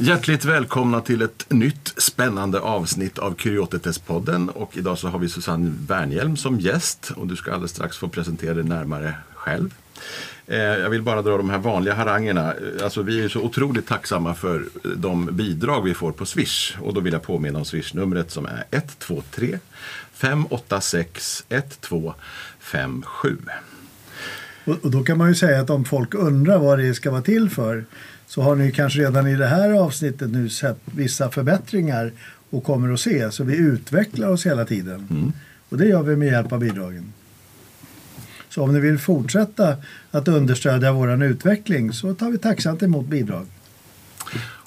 Hjärtligt välkomna till ett nytt spännande avsnitt av Kuriotetes-podden. Och idag så har vi Susanne Wernhjelm som gäst och du ska alldeles strax få presentera dig närmare själv. Eh, jag vill bara dra de här vanliga harangerna. Eh, alltså, vi är så otroligt tacksamma för de bidrag vi får på Swish. Och då vill jag påminna om Swish-numret som är 123 586 1257. Och, då kan man ju säga att om folk undrar vad det ska vara till för så har ni kanske redan i det här avsnittet nu sett vissa förbättringar och kommer att se. Så vi utvecklar oss hela tiden. Mm. Och det gör vi med hjälp av bidragen. Så om ni vill fortsätta att understödja vår utveckling så tar vi tacksamt emot bidrag.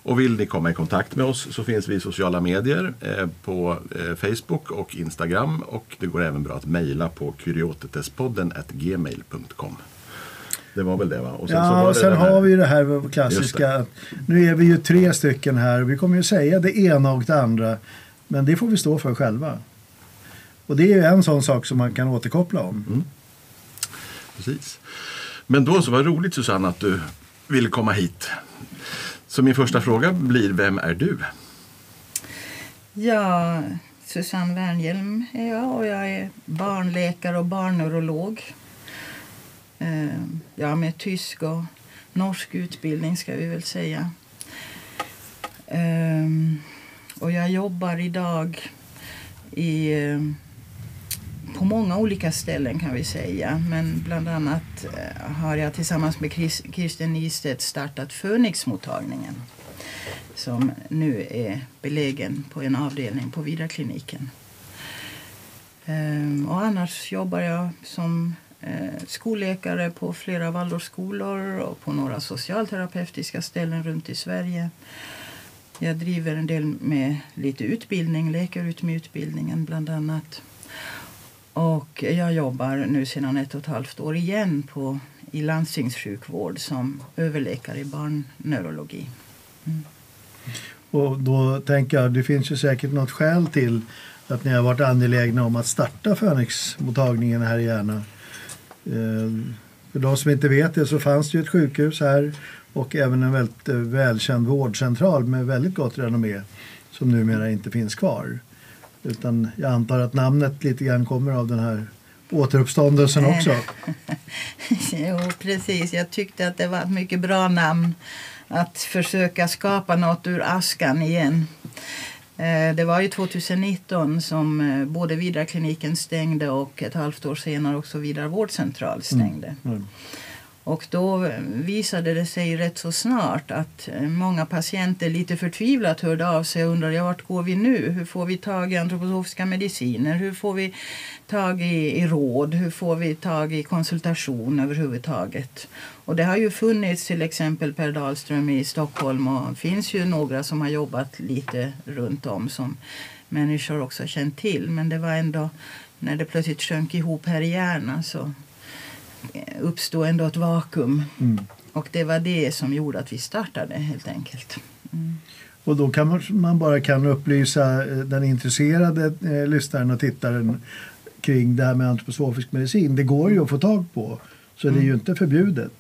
Och vill ni komma i kontakt med oss så finns vi i sociala medier eh, på eh, Facebook och Instagram och det går även bra att mejla på kuriotetespodden gmail.com. Det var väl det va? Och sen, ja, och sen har vi det här klassiska. Det. Nu är vi ju tre stycken här och vi kommer ju säga det ena och det andra. Men det får vi stå för själva. Och det är ju en sån sak som man kan återkoppla om. Mm. Precis. Men då så var roligt Susanne att du ville komma hit. Så min första fråga blir, vem är du? Ja, Susanne Wernhjelm är jag och jag är barnläkare och barnneurolog. Eh, jag har med tysk och norsk utbildning ska vi väl säga. Eh, och jag jobbar idag i eh, på många olika ställen kan vi säga. Men bland annat eh, har jag tillsammans med Kirsten Nystedt startat Fönixmottagningen som nu är belägen på en avdelning på Vidarkliniken. Ehm, och annars jobbar jag som eh, skolläkare på flera Waldorfskolor och på några socialterapeutiska ställen runt i Sverige. Jag driver en del med lite utbildning, läkarutbildningen bland annat. Och jag jobbar nu sedan ett och ett halvt år igen på, i landstingssjukvård som överläkare i barnneurologi. Mm. Och då tänker jag, det finns ju säkert något skäl till att ni har varit angelägna om att starta Fönixmottagningen här i Järna. Ehm, för de som inte vet det så fanns det ju ett sjukhus här och även en väldigt eh, välkänd vårdcentral med väldigt gott renommé som numera inte finns kvar. Utan jag antar att namnet lite grann kommer av den här återuppståndelsen också. jo, precis. Jag tyckte att det var ett mycket bra namn att försöka skapa något ur askan igen. Eh, det var ju 2019 som eh, både Vidarkliniken stängde och ett halvt år senare också Vidar vårdcentral stängde. Mm. Mm. Och då visade det sig rätt så snart att eh, många patienter lite förtvivlat hörde av sig och undrade ja, vart går vi nu? Hur får vi tag i antroposofiska mediciner? Hur får vi tag i, i råd? Hur får vi tag i konsultation överhuvudtaget? Och det har ju funnits till exempel Per Dahlström i Stockholm och det finns ju några som har jobbat lite runt om som människor också känt till. Men det var ändå när det plötsligt sjönk ihop här i Järna så uppstod ändå ett vakuum. Mm. Och det var det som gjorde att vi startade helt enkelt. Mm. Och då kan man bara kan upplysa eh, den intresserade eh, lyssnaren och tittaren kring det här med antroposofisk medicin. Det går ju att få tag på, så mm. det är ju mm. inte förbjudet.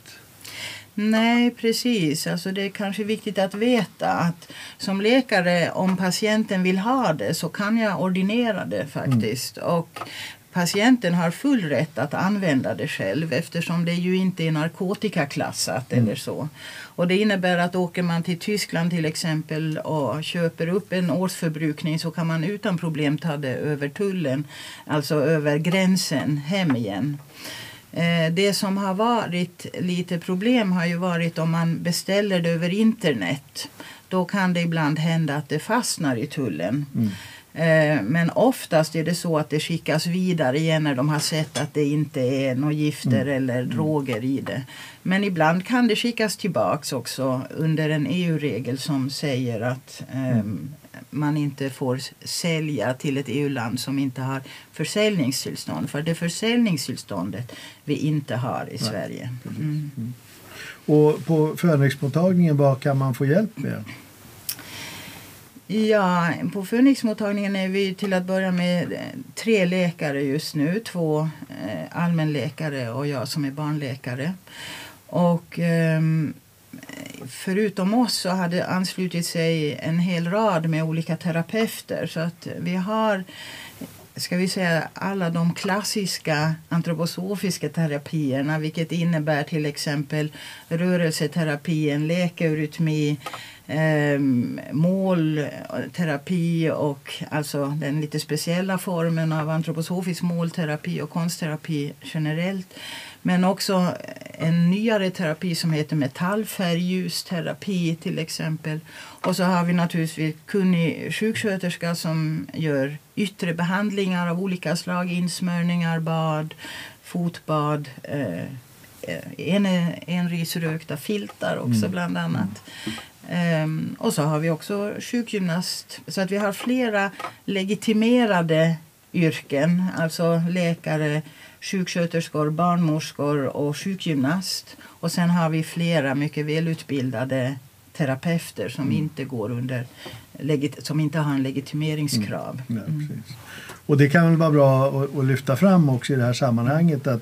Nej, precis. Alltså det är kanske viktigt att veta att som läkare, om patienten vill ha det så kan jag ordinera det faktiskt. Mm. Och patienten har full rätt att använda det själv eftersom det ju inte är narkotikaklassat mm. eller så. Och det innebär att åker man till Tyskland till exempel och köper upp en årsförbrukning så kan man utan problem ta det över tullen, alltså över gränsen hem igen. Eh, det som har varit lite problem har ju varit om man beställer det över internet. Då kan det ibland hända att det fastnar i tullen. Mm. Eh, men oftast är det så att det skickas vidare igen när de har sett att det inte är några gifter mm. eller mm. droger i det. Men ibland kan det skickas tillbaks också under en EU-regel som säger att um, man inte får sälja till ett EU-land som inte har försäljningstillstånd. För det är försäljningstillståndet vi inte har i Sverige. Mm. Mm. Och på Fönixmottagningen, vad kan man få hjälp med? Ja, på Fönixmottagningen är vi till att börja med eh, tre läkare just nu. Två eh, allmänläkare och jag som är barnläkare. Och eh, förutom oss så hade anslutit sig en hel rad med olika terapeuter. Så att vi har ska vi säga, alla de klassiska antroposofiska terapierna vilket innebär till exempel rörelseterapi, läkeurytmi, eh, målterapi och alltså den lite speciella formen av antroposofisk målterapi och konstterapi generellt. Men också en nyare terapi som heter metallfärgljusterapi till exempel. Och så har vi naturligtvis kunnig sjuksköterska som gör yttre behandlingar av olika slag. Insmörjningar, bad, fotbad. Eh, en, enrisrökta filtar också mm. bland annat. Um, och så har vi också sjukgymnast. Så att vi har flera legitimerade yrken. Alltså läkare, sjuksköterskor, barnmorskor och sjukgymnast. Och sen har vi flera mycket välutbildade terapeuter som mm. inte går under som inte har en legitimeringskrav. Mm. Ja, och det kan väl vara bra att, att, lyfta fram också i det här sammanhanget att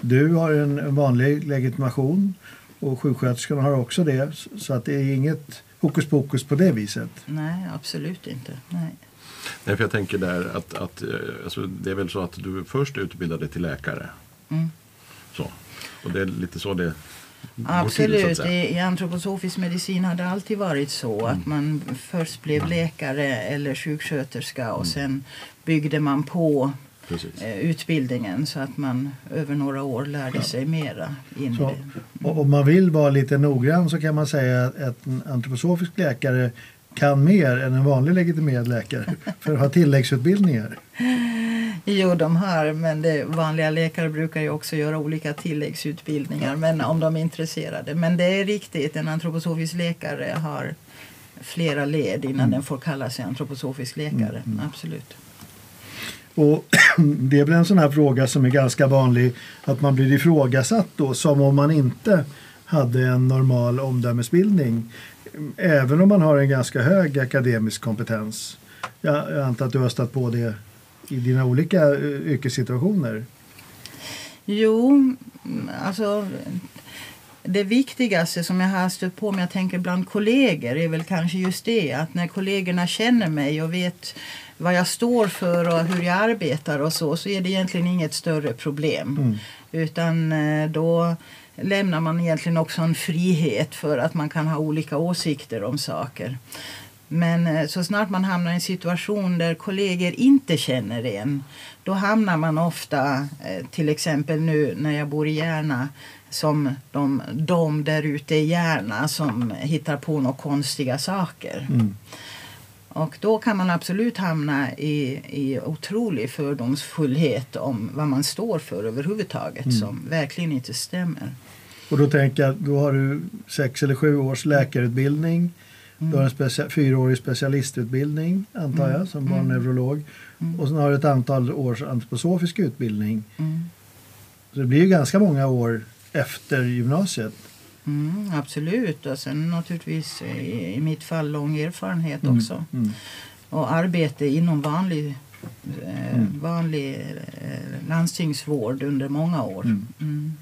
du har en vanlig legitimation och sjuksköterskan har också det så att det är inget hokus pokus på det viset. Nej, absolut inte. Nej. Nej, för jag tänker där att, att eh, alltså, det är väl så att du först utbildade till läkare. Mm. Så. Och det är lite så det Absolut. Till, I antroposofisk medicin har det alltid varit så mm. att man först blev läkare eller sjuksköterska och mm. sen byggde man på Precis. Eh, utbildningen så att man över några år lärde sig mera. In så, mm. Om man vill vara lite noggrann så kan man säga att en antroposofisk läkare kan mer än en vanlig legitimerad läkare för att ha tilläggsutbildningar? Jo, de har, men det, vanliga läkare brukar ju också göra olika tilläggsutbildningar men om de är intresserade. Men det är riktigt, en antroposofisk läkare har flera led innan mm. den får kalla sig antroposofisk läkare. Mm. Absolut. Och det är väl en sån här fråga som är ganska vanlig att man blir ifrågasatt då som om man inte hade en normal omdömesbildning även om man har en ganska hög akademisk kompetens. Jag, jag antar att du har stött på det i dina olika eh, yrkessituationer? Jo, alltså det viktigaste som jag har stött på, om jag tänker bland kollegor, är väl kanske just det att när kollegorna känner mig och vet vad jag står för och hur jag arbetar och så, så är det egentligen inget större problem. Mm. Utan eh, då lämnar man egentligen också en frihet för att man kan ha olika åsikter om saker. Men eh, så snart man hamnar i en situation där kollegor inte känner en då hamnar man ofta, eh, till exempel nu när jag bor i Järna som de, de där ute i Järna som hittar på några konstiga saker. Mm. Och då kan man absolut hamna i, i otrolig fördomsfullhet om vad man står för överhuvudtaget mm. som verkligen inte stämmer. Och då tänker jag, då har du sex eller sju års läkarutbildning. Mm. Du har en specia fyraårig specialistutbildning antar jag mm. som mm. barnneurolog. Mm. Och sen har du ett antal års antroposofisk utbildning. Mm. Så det blir ju ganska många år efter gymnasiet. Mm, absolut, och sen naturligtvis i, i mitt fall lång erfarenhet mm, också. Mm. Och arbete inom vanlig, eh, mm. vanlig eh, landstingsvård under många år. Mm. Mm.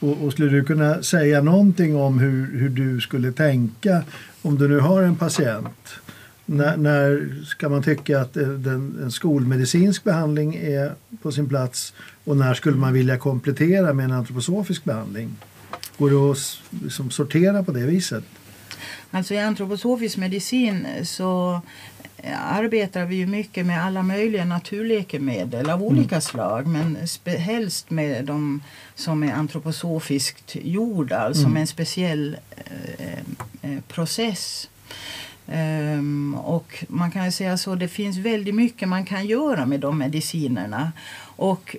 Och, och, skulle du kunna säga någonting om hur, hur du skulle tänka om du nu har en patient? När, när ska man tycka att den, en skolmedicinsk behandling är på sin plats och när skulle man vilja komplettera med en antroposofisk behandling? Går det att liksom sortera på det viset? Alltså I antroposofisk medicin så arbetar vi ju mycket med alla möjliga naturläkemedel av olika mm. slag men helst med de som är antroposofiskt gjorda, alltså mm. med en speciell eh, eh, process. Um, och man kan säga så, det finns väldigt mycket man kan göra med de medicinerna. Och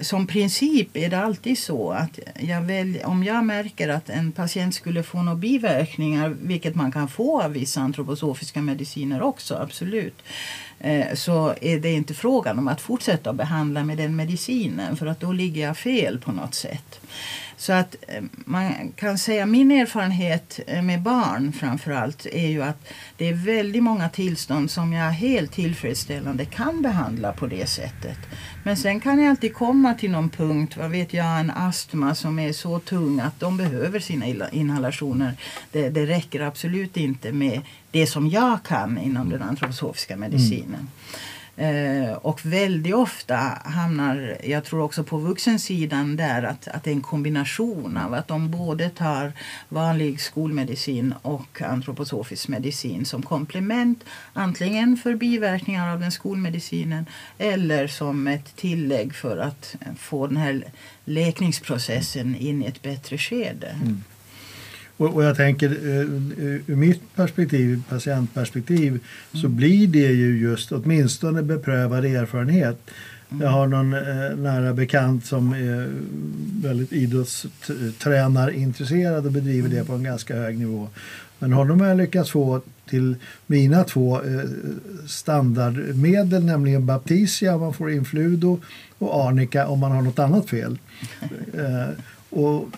som princip är det alltid så att jag välj, om jag märker att en patient skulle få några biverkningar, vilket man kan få av vissa antroposofiska mediciner också, absolut, eh, så är det inte frågan om att fortsätta behandla med den medicinen för att då ligger jag fel på något sätt. Så att eh, man kan säga min erfarenhet eh, med barn framförallt är ju att det är väldigt många tillstånd som jag helt tillfredsställande kan behandla på det sättet. Men sen kan jag alltid komma till någon punkt, vad vet jag, en astma som är så tung att de behöver sina inhalationer. Det, det räcker absolut inte med det som jag kan inom den antroposofiska medicinen. Mm. Eh, och väldigt ofta hamnar, jag tror också på vuxensidan där, att, att det är en kombination av att de både tar vanlig skolmedicin och antroposofisk medicin som komplement. Antingen för biverkningar av den skolmedicinen eller som ett tillägg för att få den här läkningsprocessen in i ett bättre skede. Mm. Och, och, jag tänker eh, ur mitt perspektiv, patientperspektiv, så blir det ju just åtminstone beprövad erfarenhet. Jag har någon eh, nära bekant som är väldigt idrottstränarintresserad och bedriver det på en ganska hög nivå. Men honom har jag lyckats få till mina två eh, standardmedel, nämligen Baptisia om man får infludo och Arnica om man har något annat fel. Eh, och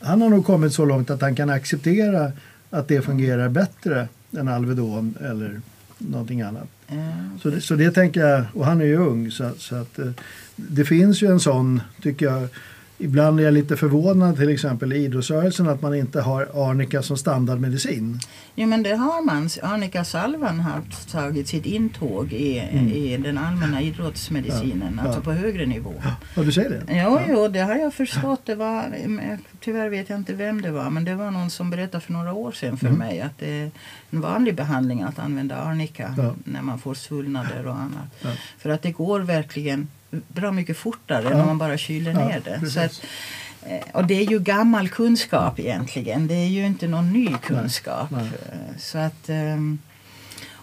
han har nog kommit så långt att han kan acceptera att det fungerar bättre än Alvedon eller någonting annat. Mm. Så, det, så det tänker jag, och han är ju ung så, så att eh, det finns ju en sån, tycker jag, Ibland är jag lite förvånad till exempel i idrottsrörelsen att man inte har arnika som standardmedicin. Jo men det har man. Arnika-salvan har tagit sitt intåg i, mm. i den allmänna idrottsmedicinen, ja, alltså ja. på högre nivå. Ja, du säger det? Jo, ja. jo, det har jag förstått. Det var, tyvärr vet jag inte vem det var men det var någon som berättade för några år sedan för mm. mig att det är en vanlig behandling att använda arnika när man får svullnader och annat. För att det går verkligen bra mycket fortare ja. när man bara kyler ja, ner det. Så att, eh, och det är ju gammal kunskap egentligen. Det är ju inte någon ny kunskap. Nej, nej. Eh, så att, ehm,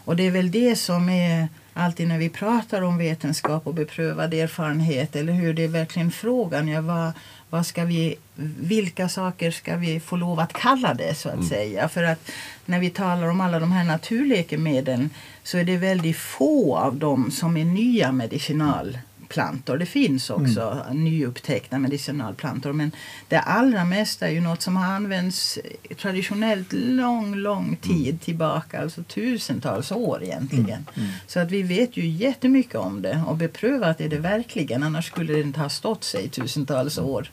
och det är väl det som är alltid när vi pratar om vetenskap och beprövad erfarenhet eller hur det är verkligen frågan. Ja, vad, vad ska vi, vilka saker ska vi få lov att kalla det så att mm. säga? För att när vi talar om alla de här naturläkemedlen så är det väldigt få av dem som är nya medicinal plantor. Det finns också mm. nyupptäckta medicinalplantor men det allra mesta är ju något som har använts traditionellt lång, lång mm. tid mm. tillbaka, alltså tusentals år egentligen. Mm. Mm. Så att vi vet ju jättemycket om det och beprövat är det verkligen, annars skulle det inte ha stått sig tusentals mm. år.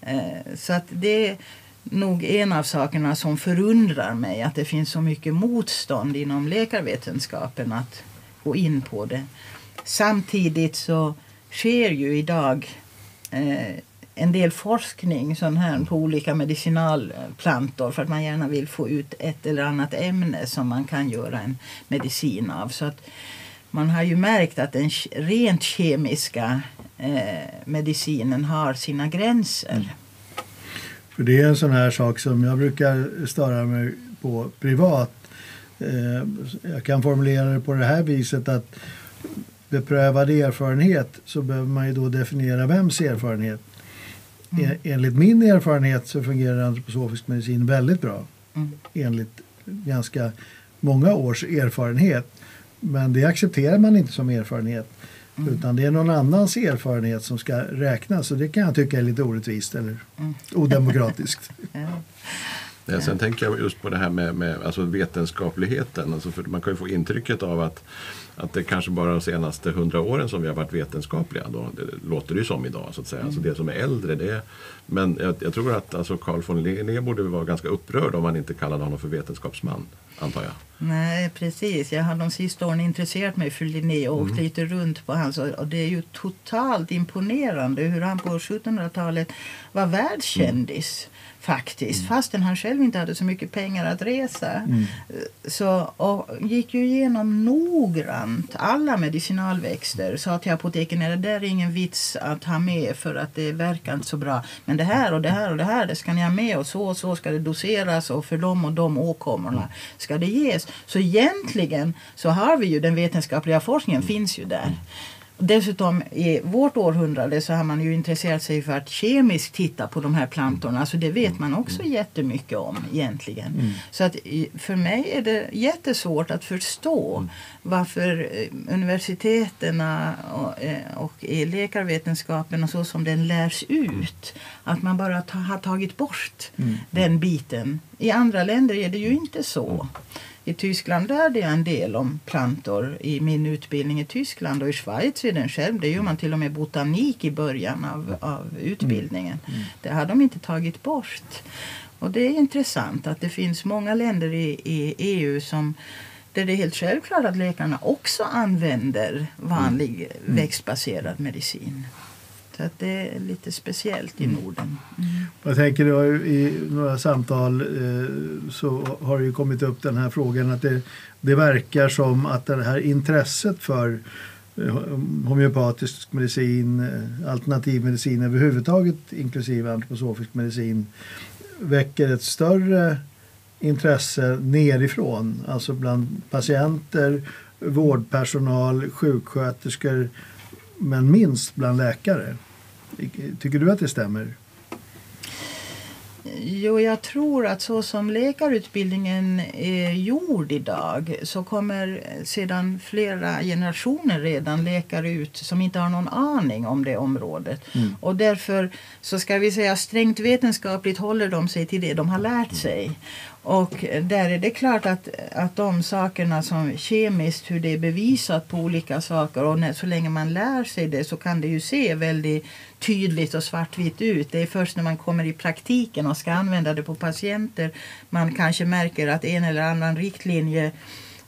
Eh, så att det är nog en av sakerna som förundrar mig, att det finns så mycket motstånd inom läkarvetenskapen att gå in på det. Samtidigt så sker ju idag eh, en del forskning sån här på olika medicinalplantor för att man gärna vill få ut ett eller annat ämne som man kan göra en medicin av. Så att man har ju märkt att den rent kemiska eh, medicinen har sina gränser. Mm. För det är en sån här sak som jag brukar störa mig på privat. Eh, jag kan formulera det på det här viset att beprövad erfarenhet så behöver man ju då definiera vems erfarenhet. Mm. Enligt min erfarenhet så fungerar antroposofisk medicin väldigt bra. Mm. Enligt ganska många års erfarenhet. Men det accepterar man inte som erfarenhet. Mm. Utan det är någon annans erfarenhet som ska räknas. Och det kan jag tycka är lite orättvist eller mm. odemokratiskt. ja. Ja, sen tänker jag just på det här med, med alltså vetenskapligheten. Alltså man kan ju få intrycket av att att det kanske bara de senaste hundra åren som vi har varit vetenskapliga. Då, det låter det ju som idag. så att säga. Alltså, mm. Alltså det som är äldre. Det men jag, jag tror att alltså, Carl von Linné borde vara ganska upprörd om man inte kallade honom för vetenskapsman. Antar jag. Nej precis. Jag har de sista åren intresserat mig för Linné och mm. åkt lite runt på hans. Och det är ju totalt imponerande hur han på 1700-talet var världskändis. Mm faktiskt. Mm. Fastän han själv inte hade så mycket pengar att resa. Mm. Så, och gick ju igenom noggrant alla medicinalväxter. Sa till apoteken att det där är ingen vits att ha med för att det verkar inte så bra. Men det här och det här och det här det ska ni ha med och så och så ska det doseras och för de och de åkommorna ska det ges. Så egentligen så har vi ju den vetenskapliga forskningen finns ju där. Dessutom i vårt århundrade så har man ju intresserat sig för att kemiskt titta på de här plantorna. Så det vet man också jättemycket om egentligen. Mm. Så att för mig är det jättesvårt att förstå varför eh, universiteten och, eh, och i läkarvetenskapen och så som den lärs ut, att man bara ta, har tagit bort Mm. den biten. I andra länder är det ju inte så. I Tyskland lärde jag en del om plantor i min utbildning i Tyskland och i Schweiz är den själv. Det gör man till och med botanik i början av, av utbildningen. Det har de inte tagit bort. Och det är intressant att det finns många länder i, i EU som där det är helt självklart att läkarna också använder vanlig växtbaserad medicin. Så att det är lite speciellt i Norden. Jag tänker då, i några samtal eh, så har det ju kommit upp den här frågan att det, det verkar som att det här intresset för eh, homeopatisk medicin, eh, alternativ medicin överhuvudtaget inklusive antroposofisk medicin väcker ett större intresse nerifrån, alltså bland patienter, vårdpersonal, sjuksköterskor men minst bland läkare. Tycker du att det stämmer? Jo, jag tror att så som läkarutbildningen är gjord idag så kommer sedan flera generationer redan läkare ut som inte har någon aning om det området. Mm. Och därför så ska vi säga strängt vetenskapligt håller de sig till det de har lärt sig. Och där är det klart att, att de sakerna som kemiskt, hur det är bevisat på olika saker och när, så länge man lär sig det så kan det ju se väldigt tydligt och svartvitt ut. Det är först när man kommer i praktiken och ska använda det på patienter man kanske märker att en eller annan riktlinje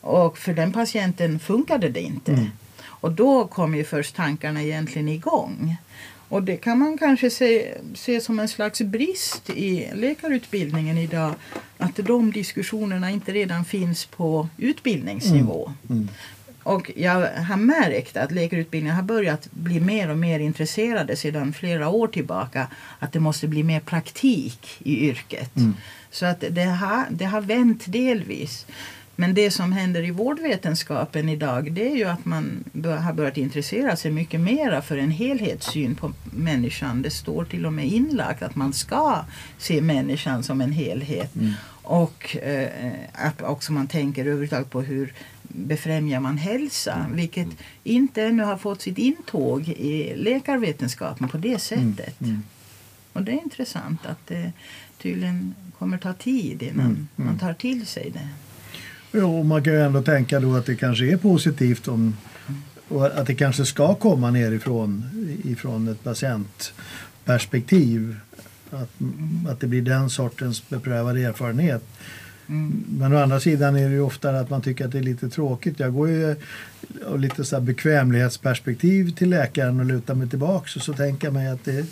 och för den patienten funkade det inte. Mm. Och då kommer ju först tankarna egentligen igång. Och det kan man kanske se, se som en slags brist i läkarutbildningen idag. Att de diskussionerna inte redan finns på utbildningsnivå. Mm. Och jag har märkt att läkarutbildningen har börjat bli mer och mer intresserade sedan flera år tillbaka. Att det måste bli mer praktik i yrket. Mm. Så att det har, det har vänt delvis. Men det som händer i vårdvetenskapen idag det är ju att man bör, har börjat intressera sig mycket mera för en helhetssyn på människan. Det står till och med inlagt att man ska se människan som en helhet. Mm. Och eh, att också man tänker överhuvudtaget på hur befrämjar man hälsa. Vilket inte ännu har fått sitt intåg i läkarvetenskapen på det sättet. Mm. Och det är intressant att det tydligen kommer ta tid innan Mm, mm. man tar till sig det. Jo, man kan ju ändå tänka då att det kanske är positivt om, och att det kanske ska komma nerifrån ifrån ett patientperspektiv. Att, att det blir den sortens beprövad erfarenhet. Mm. Men å andra sidan är det ju ofta att man tycker att det är lite tråkigt. Jag går ju av lite så här bekvämlighetsperspektiv till läkaren och lutar mig tillbaks och så tänker jag mig att det,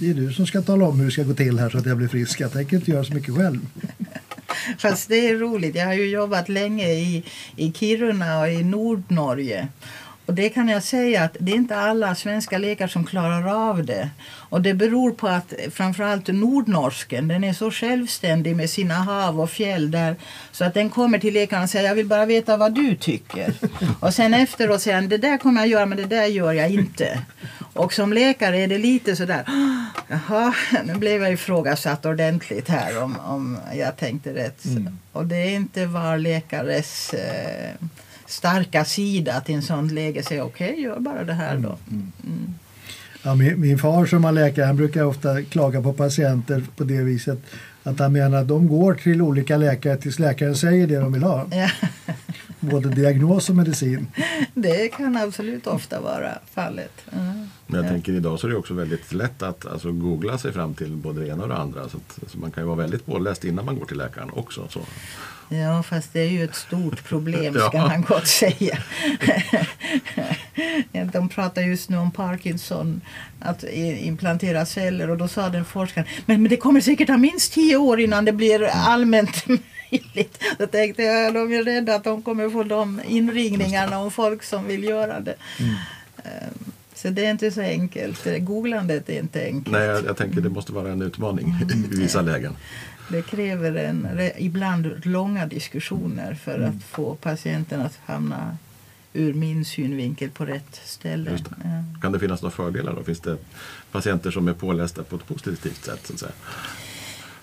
det är du som ska tala om hur det ska gå till här så att jag blir frisk. Jag tänker inte göra så mycket själv. Fast det är roligt. Jag har ju jobbat länge i, i Kiruna och i Nordnorge. Och det kan jag säga att det är inte alla svenska läkare som klarar av det. Och det beror på att framförallt nordnorsken, den är så självständig med sina hav och fjäll där. Så att den kommer till läkaren och säger jag vill bara veta vad du tycker. Och sen efteråt säger han det där kommer jag göra men det där gör jag inte. Och som läkare är det lite sådär, jaha, nu blev jag ifrågasatt ordentligt här om, om jag tänkte rätt. Mm. Och det är inte var läkares eh, starka sida att i en sån läge säga okej, okay, gör bara det här då. Mm. Ja, min, min far som var läkare han brukar ofta klaga på patienter på det viset att han menar att de går till olika läkare tills läkaren säger det de vill ha. Ja, Både diagnos och medicin. det kan absolut ofta vara fallet. Ja. Men jag Ja. tänker idag så är det också väldigt lätt att alltså, googla sig fram till både det ena och det andra. Så, att, så man kan ju vara väldigt påläst innan man går till läkaren också. Så. Ja, fast det är ju ett stort problem ska Ja. man gott säga. De pratar just nu om Parkinson, att implantera celler och då sa den forskaren men, men det kommer säkert ta minst tio år innan det blir allmänt möjligt. Då tänkte jag de är rädda att de kommer få de inringningarna om folk som vill göra det. Ehm, Så det är inte så enkelt. Googlandet är inte enkelt. Nej, jag, jag tänker det måste vara en utmaning i vissa lägen. Det kräver en, ibland långa diskussioner för att få patienten att hamna ur min synvinkel på rätt ställe. Det. Ja. Kan det finnas några fördelar då? Finns det patienter som är pålästa på ett positivt sätt? Så att säga?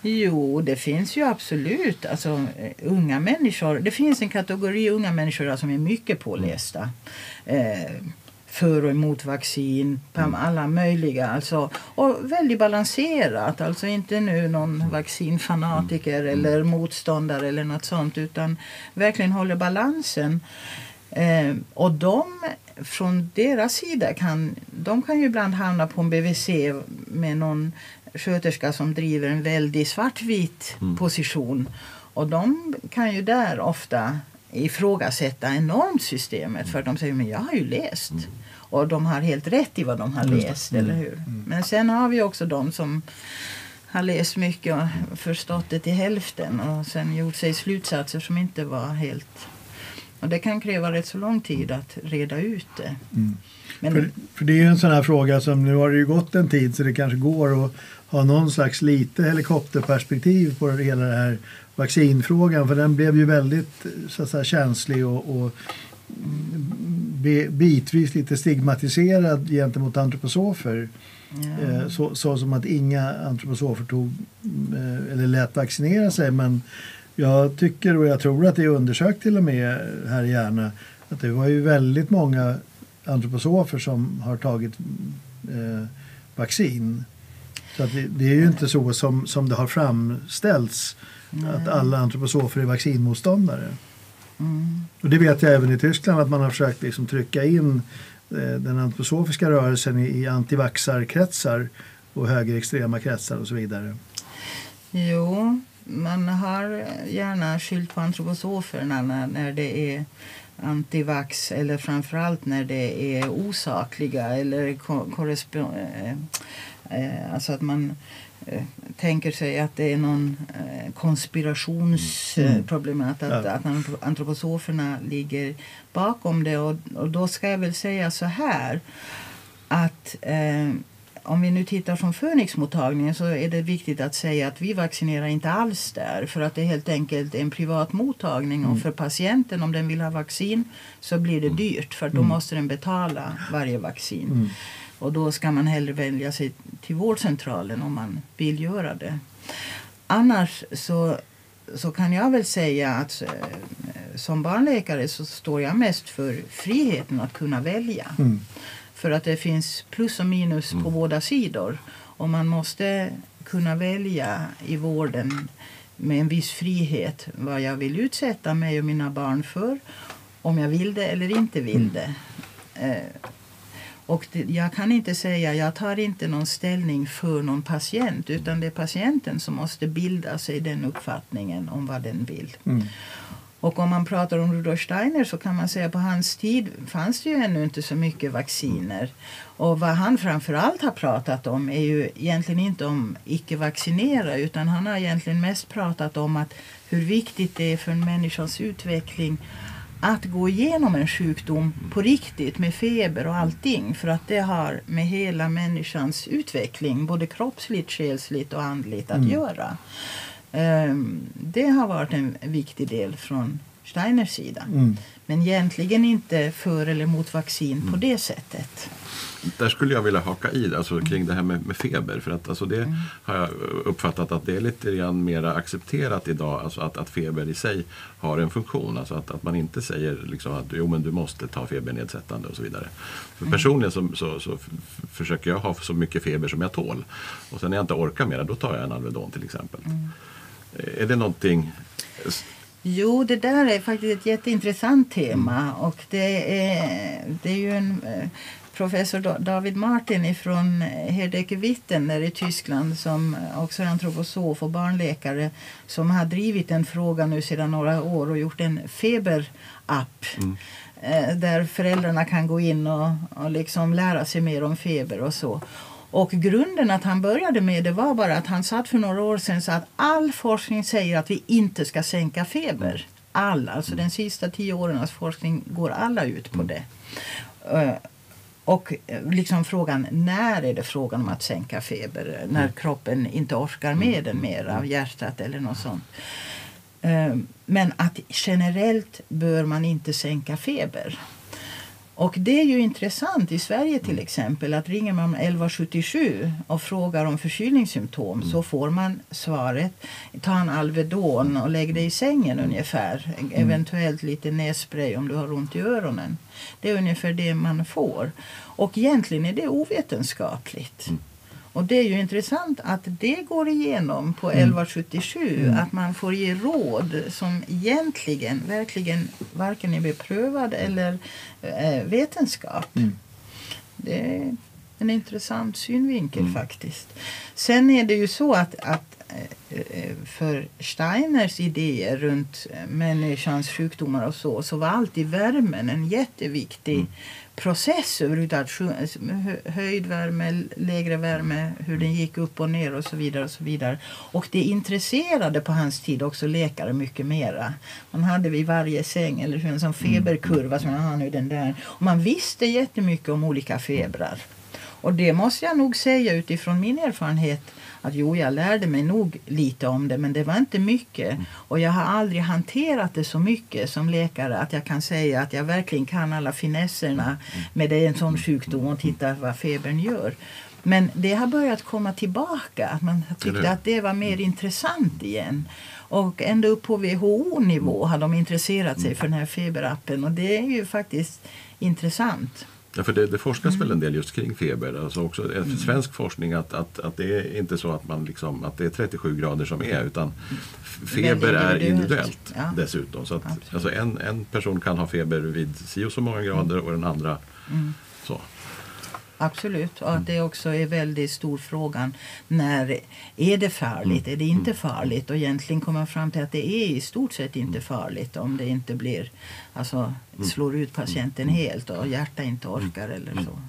Jo, det finns ju absolut. Alltså, unga människor. Det finns en kategori unga människor som är mycket pålästa. Eh, för och emot vaccin, på alla möjliga. Alltså, och väldigt balanserat. Alltså inte nu någon vaccinfanatiker eller motståndare eller något sånt. Utan verkligen håller balansen. Eh, och de från deras sida kan, de kan ju ibland hamna på en BVC med någon sköterska som driver en väldigt svartvit position. Och de kan ju där ofta ifrågasätta enormt systemet för de säger men jag har ju läst. Och de har helt rätt i vad de har läst, eller hur? Men sen har vi också de som har läst mycket och förstått det till hälften och sen gjort sig slutsatser som inte var helt... Och det kan kräva rätt så lång tid att reda ut det. Men För, för det är ju en sån här fråga som nu har det ju gått en tid så det kanske går att ha någon slags lite helikopterperspektiv på hela den här vaccinfrågan för den blev ju väldigt så att säga, känslig och, och be, bitvis lite stigmatiserad gentemot antroposofer. ja. Eh, Så, så som att inga antroposofer tog eh, eller lät vaccinera sig men jag tycker och jag tror att det är undersökt till och med här i Järna att det var ju väldigt många antroposofer som har tagit eh, vaccin. Så att det, det är ju inte så som, som det har framställts att alla antroposofer är vaccinmotståndare. Mm. Och det vet jag även i Tyskland att man har försökt liksom trycka in eh, den antroposofiska rörelsen i, i antivaxarkretsar och högerextrema kretsar och så vidare. Jo, man har gärna skylt på antroposoferna när, när det är antivax eller framförallt när det är osakliga eller ko- korrespon- eh, eh, alltså att man eh, tänker sig att det är någon konspirationsproblem att, att, Ja. att antro- antroposoferna ligger bakom det och, och då ska jag väl säga så här att eh, om vi nu tittar från Phoenixmottagningen så är det viktigt att säga att vi vaccinerar inte alls där för att det är helt enkelt en privat mottagning och för patienten om den vill ha vaccin så blir det dyrt för då måste den betala varje vaccin. Och då ska man hellre välja sig till vårdcentralen om man vill göra det. Annars så, så kan jag väl säga att eh, som barnläkare så står jag mest för friheten att kunna välja. Mm. För att det finns plus och minus på båda sidor. Och man måste kunna välja i vården med en viss frihet vad jag vill utsätta mig och mina barn för. Om jag vill det eller inte vill det. Eh, och det, jag kan inte säga, jag tar inte någon ställning för någon patient utan det är patienten som måste bilda sig den uppfattningen om vad den vill. Mm. Och om man pratar om Rudolf Steiner så kan man säga på hans tid fanns det ju ännu inte så mycket vacciner. Och vad han framförallt har pratat om är ju egentligen inte om icke-vaccinera utan han har egentligen mest pratat om att hur viktigt det är för en människas utveckling att gå igenom en sjukdom på riktigt med feber och allting för att det har med hela människans utveckling både kroppsligt, själsligt och andligt att göra. Ehm, Det har varit en viktig del från Steiners sida. Mm. Men egentligen inte för eller mot vaccin på det sättet. Där skulle jag vilja haka i alltså, kring det här med, med feber. För att, alltså, det har jag uppfattat att det är lite grann mer accepterat idag. Alltså, att, att feber i sig har en funktion. Alltså, att, att man inte säger liksom, att jo, men du måste ta febernedsättande och så vidare. För personligen så, så, så försöker jag ha så mycket feber som jag tål. Och sen när jag inte orkar mer, då tar jag en Alvedon till exempel. Är det någonting Jo, det där är faktiskt ett jätteintressant tema. Och det är, det är ju en eh, professor Da- David Martin från Herdecke Wittenner i Tyskland som också är antroposof och barnläkare som har drivit en fråga nu sedan några år och gjort en feberapp eh, där föräldrarna kan gå in och, och liksom lära sig mer om feber och så. Och grunden att han började med det var bara att han satt för några år sedan sa att all forskning säger att vi inte ska sänka feber. All, alltså den sista tio årens forskning går alla ut på det. Eh, Och eh, liksom frågan, när är det frågan om att sänka feber? När kroppen inte orkar med den mer av hjärtat eller något sånt. Eh, Men att generellt bör man inte sänka feber. Och det är ju intressant i Sverige till exempel att ringer man 1177 och frågar om förkylningssymptom Mm. så får man svaret ta en Alvedon och lägg dig i sängen ungefär. Eventuellt lite nässpray om du har ont i öronen. Det är ungefär det man får. Och egentligen är det ovetenskapligt. Och det är ju intressant att det går igenom på 1177. Att man får ge råd som egentligen verkligen varken är beprövad eller eh, vetenskap. Det är en intressant synvinkel faktiskt. Sen är det ju så att, att eh, eh, för Steiners idéer runt eh, människans sjukdomar och så, så var alltid värmen en jätteviktig process överhuvudtaget. Höjd värme, lägre värme, hur den gick upp och ner och så vidare. Och så vidare. Och det intresserade på hans tid också läkare mycket mera. Man hade vid varje säng eller en sån feberkurva som har nu den där. Och man visste jättemycket om olika febrar. Och det måste jag nog säga utifrån min erfarenhet att jo, jag lärde mig nog lite om det men det var inte mycket. Och jag har aldrig hanterat det så mycket som läkare att jag kan säga att jag verkligen kan alla finesserna med det, en sån sjukdom och titta vad febern gör. Men det har börjat komma tillbaka, att man tyckte att det var mer intressant igen. Och ända upp på WHO-nivå har de intresserat sig för den här feberappen och det är ju faktiskt intressant. Ja, för det, det forskas Mm. väl en del just kring feber. Alltså också eh, svensk forskning att, att, att det är inte så att, man liksom, att det är 37 grader som är utan feber är individuellt. individuellt Ja. dessutom. Så att, Absolut. alltså en, en person kan ha feber vid si och så många grader och den andra Mm. Absolut. Och att det också är väldigt stor frågan när är det farligt, är det inte farligt? Och egentligen komma fram till att det är i stort sett inte farligt om det inte blir, alltså slår ut patienten helt och hjärtat inte orkar eller så.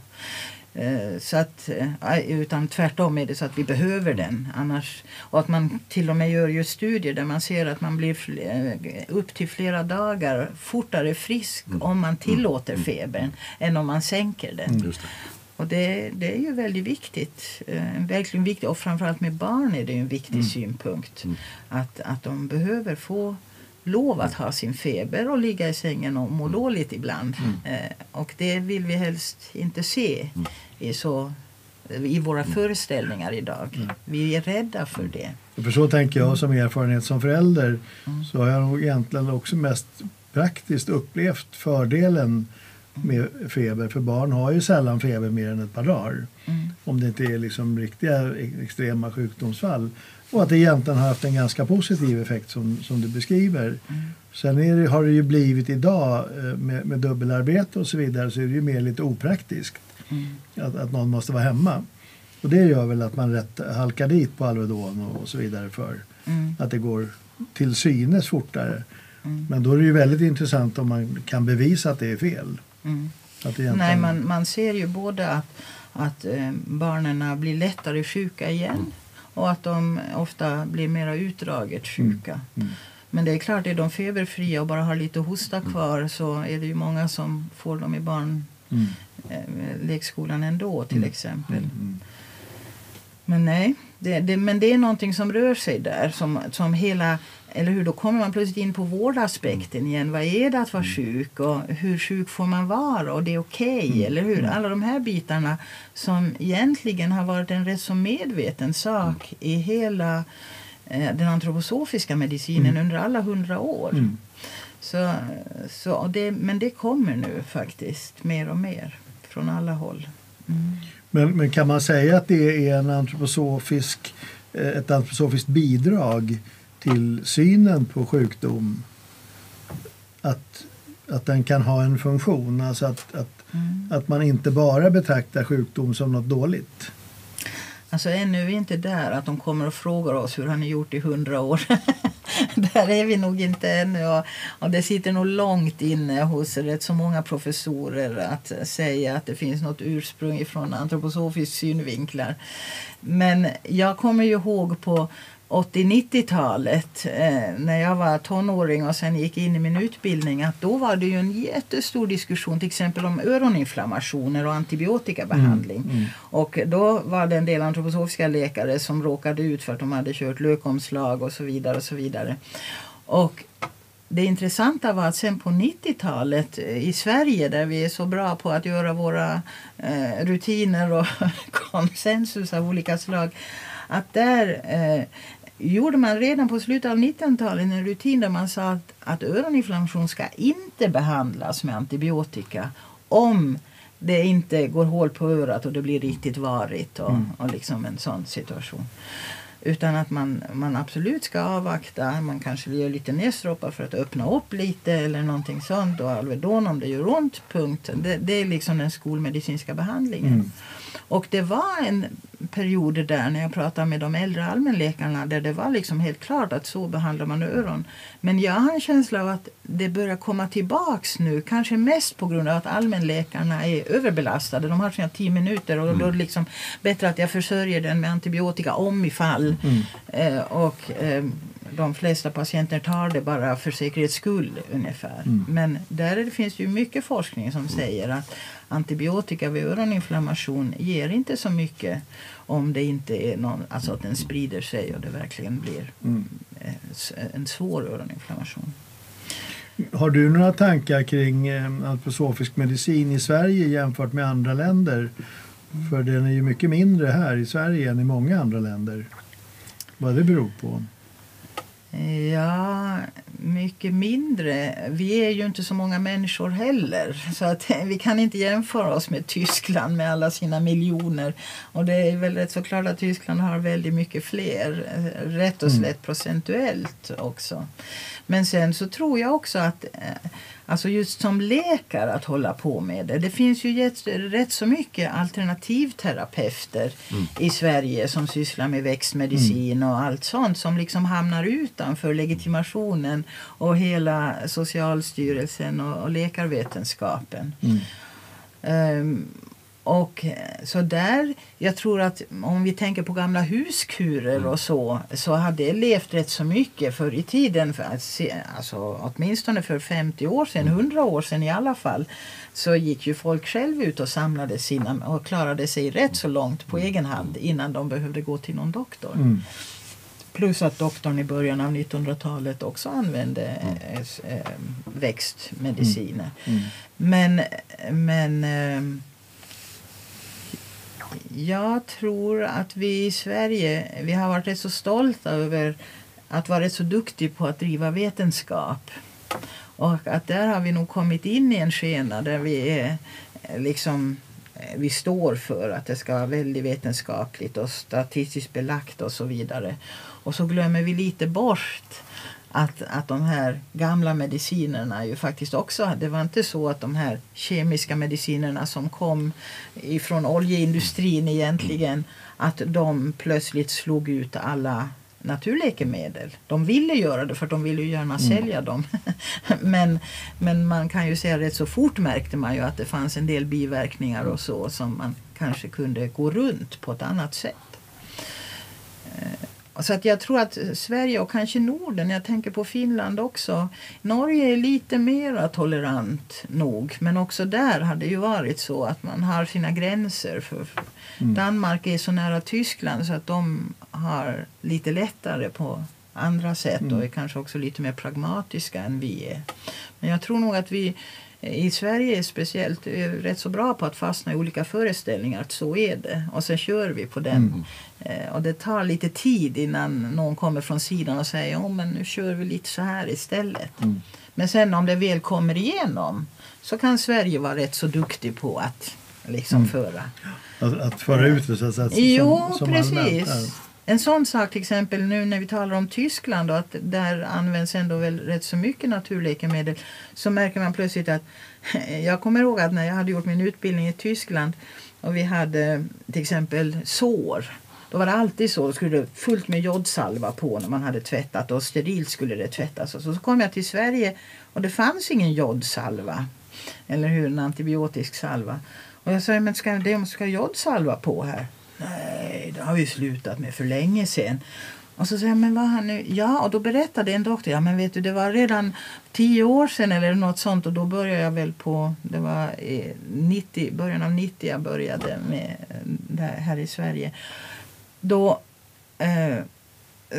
Eh, Så att, eh, utan tvärtom är det så att vi behöver den. Annars, och att man till och med gör ju studier där man ser att man blir eh, upp till flera dagar fortare frisk om man tillåter febern än om man sänker den. Och det, det är ju väldigt viktigt. Eh, verkligen viktigt. Och framförallt med barn är det en viktig synpunkt. Att, att de behöver få lov att ha sin feber och ligga i sängen och må dåligt ibland. Eh, och det vill vi helst inte se i, så, i våra föreställningar idag. Vi är rädda för det. För så tänker jag som erfarenhet som förälder så har jag nog egentligen också mest praktiskt upplevt fördelen med feber. För barn har ju sällan feber mer än ett par dagar. Mm. Om det inte är liksom riktiga extrema sjukdomsfall. Och att det egentligen har haft en ganska positiv effekt som, som du beskriver. Sen är det, har det ju blivit idag eh, med, med dubbelarbete och så vidare så är det ju mer lite opraktiskt Mm. att, att någon måste vara hemma. Och det gör väl att man rätt halkar dit på Alvedon och, och så vidare för Mm. att det går till synes fortare. Mm. Men då är det ju väldigt intressant om man kan bevisa att det är fel. Mm. Egentligen- Nej, man, man ser ju både att, att eh, barnen blir lättare sjuka igen och att de ofta blir mer utdraget sjuka. Mm. Men det är klart, är de feberfria och bara har lite hosta kvar så är det ju många som får dem i barn, Mm. eh, ändå till exempel. Mm. Men nej, det, det, men det är någonting som rör sig där. Som, som hela, eller hur, då kommer man plötsligt in på vårdaspekten igen. Vad är det att vara sjuk och hur sjuk får man vara och det är okej, eller hur? Alla de här bitarna som egentligen har varit en rätt så medveten sak i hela eh, den antroposofiska medicinen under alla hundra år. Mm. Så, så, det, men det kommer nu faktiskt mer och mer från alla håll. Mm. Men, men kan man säga att det är en antroposofisk, eh, ett antroposofiskt bidrag till synen på sjukdom? Att, att den kan ha en funktion, alltså att, att, Mm. att man inte bara betraktar sjukdom som något dåligt? Alltså ännu är vi inte där att de kommer och frågar oss hur har ni gjort i hundra år. där är vi nog inte ännu. Och, och det sitter nog långt inne hos rätt så många professorer att säga att det finns något ursprung från antroposofisk synvinklar. Men jag kommer ju ihåg på 80-90-talet eh, när jag var tonåring och sen gick in i min utbildning att då var det ju en jättestor diskussion till exempel om öroninflammationer och antibiotikabehandling. Och då var det en del antroposofiska läkare som råkade ut för att de hade kört lökomslag och så vidare och så vidare. Och det intressanta var att sen på 90-talet i Sverige där vi är så bra på att göra våra eh, rutiner och konsensus av olika slag att där eh, gjorde man redan på slutet av 1900-talet en rutin där man sa att, att öroninflammation ska inte behandlas med antibiotika om det inte går hål på örat och det blir riktigt varigt och, mm. och liksom en sån situation. Utan att man, man absolut ska avvakta. Man kanske gör lite näsdroppar för att öppna upp lite eller någonting sånt. Och Alvedon om det gör ont, punkt. Det, det är liksom den skolmedicinska behandlingen. Mm. Och det var en period där när jag pratade med de äldre allmänläkarna där det var liksom helt klart att så behandlar man öron. Men jag har en känsla av att det börjar komma tillbaks nu. Kanske mest på grund av att allmänläkarna är överbelastade. De har sina tio minuter och mm. då är det liksom bättre att jag försörjer den med antibiotika om ifall. Mm. Eh, och, eh, de flesta patienter tar det bara för säkerhets skull ungefär. Mm. Men där finns ju mycket forskning som säger att antibiotika vid öroninflammation ger inte så mycket om det inte är någon, alltså att den sprider sig och det verkligen blir mm. en svår öroninflammation. Har du några tankar kring eh, antroposofisk medicin i Sverige jämfört med andra länder? För den är ju mycket mindre här i Sverige än i många andra länder. Vad det beror på? Ja, mycket mindre. Vi är ju inte så många människor heller. Så att vi kan inte jämföra oss med Tyskland med alla sina miljoner. Och det är väl rätt så klart att Tyskland har väldigt mycket fler, eh, rätt och slätt mm. procentuellt också. Men sen så tror jag också att eh, Alltså just som läkare att hålla på med det. Det finns ju rätt så mycket alternativterapeuter mm. i Sverige som sysslar med växtmedicin mm. och allt sånt som liksom hamnar utanför legitimationen och hela Socialstyrelsen och, och läkarvetenskapen. Mm. Um, och eh, så där, jag tror att om vi tänker på gamla huskurer mm. och så, så hade det levt rätt så mycket förr i tiden. För att alltså, åtminstone för 50 år sedan, 100 mm. år sedan i alla fall, så gick ju folk själv ut och samlade sina och klarade sig rätt så långt på mm. egen hand innan de behövde gå till någon doktor. Mm. Plus att doktorn i början av 1900-talet också använde mm. äh, växtmediciner. Mm. Men, men äh, jag tror att vi i Sverige vi har varit rätt så stolta över att vara rätt så duktiga på att driva vetenskap. Och att där har vi nog kommit in i en skena där vi är eh, liksom eh, vi står för att det ska vara väldigt vetenskapligt och statistiskt belagt och så vidare. Och så glömmer vi lite bort att, att de här gamla medicinerna ju faktiskt också, det var inte så att de här kemiska medicinerna som kom ifrån oljeindustrin egentligen, att de plötsligt slog ut alla naturläkemedel. De ville göra det för de ville ju gärna mm. sälja dem. men, men man kan ju säga rätt så fort märkte man ju att det fanns en del biverkningar och så som man kanske kunde gå runt på ett annat sätt. Så att jag tror att Sverige och kanske Norden, jag tänker på Finland också. Norge är lite mer tolerant nog, men också där har det ju varit så att man har sina gränser. För mm. Danmark är så nära Tyskland så att de har lite lättare på andra sätt mm. och är kanske också lite mer pragmatiska än vi är. Men jag tror nog att vi i Sverige är speciellt är rätt så bra på att fastna i olika föreställningar att så är det och sen kör vi på den. Mm. Eh, och det tar lite tid innan någon kommer från sidan och säger oh, men nu kör vi lite så här istället. Mm. Men sen om det väl kommer igenom så kan Sverige vara rätt så duktig på att liksom mm. föra. Att, att föra ut det så att säga, jo, som precis. En sån sak till exempel nu när vi talar om Tyskland och att där används ändå väl rätt så mycket naturläkemedel så märker man plötsligt att jag kommer ihåg att när jag hade gjort min utbildning i Tyskland och vi hade till exempel sår då var det alltid så. Då skulle det fullt med jodsalva på när man hade tvättat och sterilt skulle det tvättas. Och så, så kom jag till Sverige och det fanns ingen jodsalva. Eller hur, en antibiotisk salva. Och jag sa, men ska det ska jodsalva på här? Nej, det har vi slutat med för länge sedan. Och så säger jag, men vad han nu? Ja, och då berättade en doktor, ja men vet du det var redan tio år sedan eller något sånt och då började jag väl på, det var eh, 90, början av 90 jag började med eh, det här i Sverige. Då eh,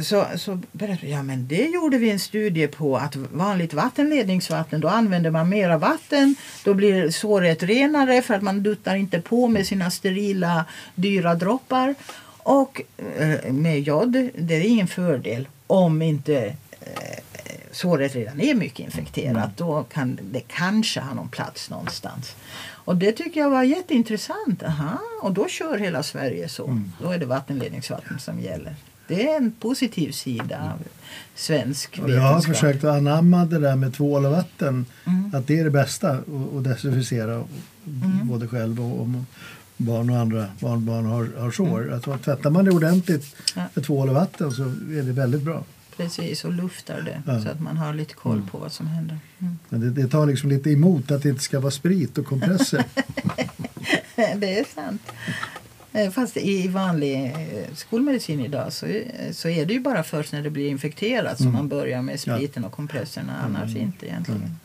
så, så berättade ja men det gjorde vi en studie på att vanligt vattenledningsvatten då använder man mera vatten. Då blir såret renare för att man duttar inte på med sina sterila dyra droppar. Och eh, med jod, det är ingen fördel om inte eh, såret redan är mycket infekterat. Mm. Då kan det kanske ha någon plats någonstans. Och det tycker jag var jätteintressant. Aha, och då kör hela Sverige så. Mm. Då är det vattenledningsvatten som gäller. Det är en positiv sida av svensk vetenskap. Jag har försökt att anamma det där med tvål och vatten. Mm. Att det är det bästa att desinficera mm. både själv och, och barn och andra barnbarn har, har sår. Mm. Alltså, tvättar man det ordentligt med tvål och vatten så är det väldigt bra. Precis, och luftar det ja. så att man har lite koll mm. på vad som händer. Mm. Men det, det, tar liksom lite emot att det inte ska vara sprit och kompresser. det är sant. Eh, fast i vanlig eh, skolmedicin idag så, så är det ju bara först när det blir infekterat som mm. man börjar med spriten och kompresserna, annars mm. inte egentligen. Mm.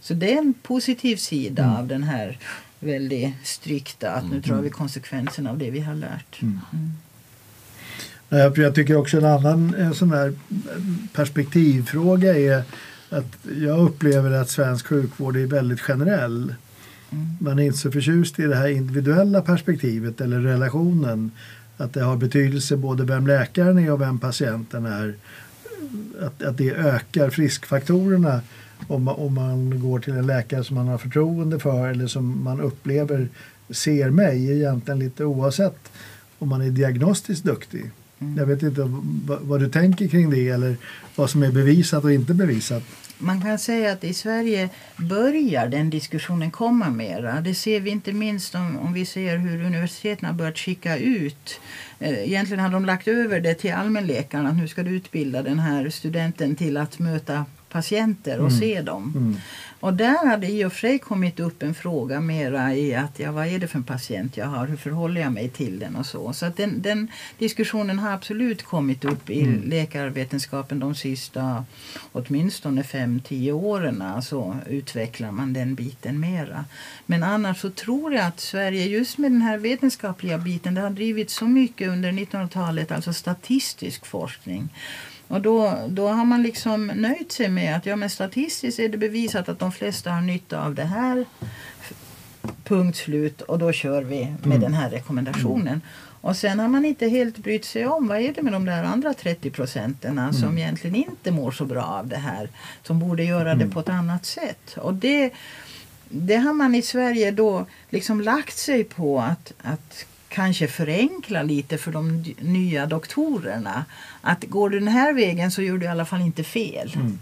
Så det är en positiv sida mm. av den här väldigt strikta, att nu drar vi mm. konsekvenserna av det vi har lärt. Mm. Jag tycker också en annan en sån där perspektivfråga är att jag upplever att svensk sjukvård är väldigt generell. Man är inte så förtjust i det här individuella perspektivet eller relationen. Att det har betydelse både vem läkaren är och vem patienten är. Att, att det ökar friskfaktorerna om man, om man går till en läkare som man har förtroende för eller som man upplever ser mig egentligen lite oavsett om man är diagnostiskt duktig. Mm. Jag vet inte vad, vad, du tänker kring det eller vad som är bevisat och inte bevisat. Man kan säga att i Sverige börjar den diskussionen komma mera. Det ser vi inte minst om, om vi ser hur universiteten har börjat skicka ut. Eh, egentligen har de lagt över det till allmänläkarna. Nu ska du utbilda den här studenten till att möta patienter och mm. se dem. Mm. Och där hade i och för sig kommit upp en fråga mera i att ja, vad är det för en patient jag har, hur förhåller jag mig till den och så. Så att den, den diskussionen har absolut kommit upp i mm. läkarvetenskapen de sista åtminstone fem tio åren. Så utvecklar man den biten mera. Men annars så tror jag att Sverige just med den här vetenskapliga biten, det har drivit så mycket under 1900-talet, alltså statistisk forskning. Och då, då har man liksom nöjt sig med att ja, men statistiskt är det bevisat att de flesta har nytta av det här. Punkt slut. Och då kör vi med mm. den här rekommendationen. Mm. Och sen har man inte helt brytt sig om vad är det med de där andra 30 procenten mm. som egentligen inte mår så bra av det här. Som borde göra det mm. på ett annat sätt. Och det, det har man i Sverige då liksom lagt sig på att, att kanske förenkla lite för de nya doktorerna. Att går du den här vägen så gör du i alla fall inte fel. Mm.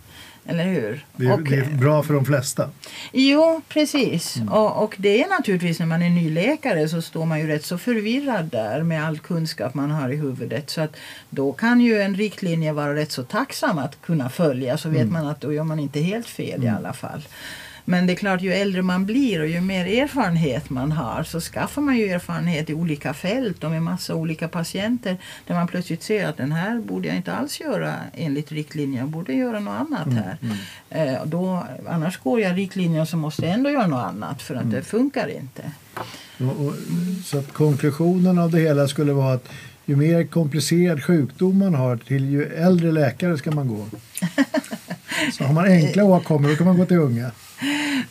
Eller hur? Det, och, det, är bra för de flesta. Jo, precis. Mm. Och, och, det är naturligtvis när man är ny läkare så står man ju rätt så förvirrad där med all kunskap man har i huvudet. Så att då kan ju en riktlinje vara rätt så tacksam att kunna följa så vet mm. man att då gör man inte helt fel i mm. alla fall. Men det är klart, ju äldre man blir och ju mer erfarenhet man har så skaffar man ju erfarenhet i olika fält och med massa olika patienter där man plötsligt ser att den här borde jag inte alls göra enligt riktlinjer, jag borde göra något annat mm, här. Mm, mm. Eh, då, annars går jag riktlinjer så måste jag ändå göra något annat för att mm. det funkar inte. Och, och, så att konklusionen av det hela skulle vara att ju mer komplicerad sjukdom man har till ju äldre läkare ska man gå. Så har man enkla åkommor då kan man gå till unga.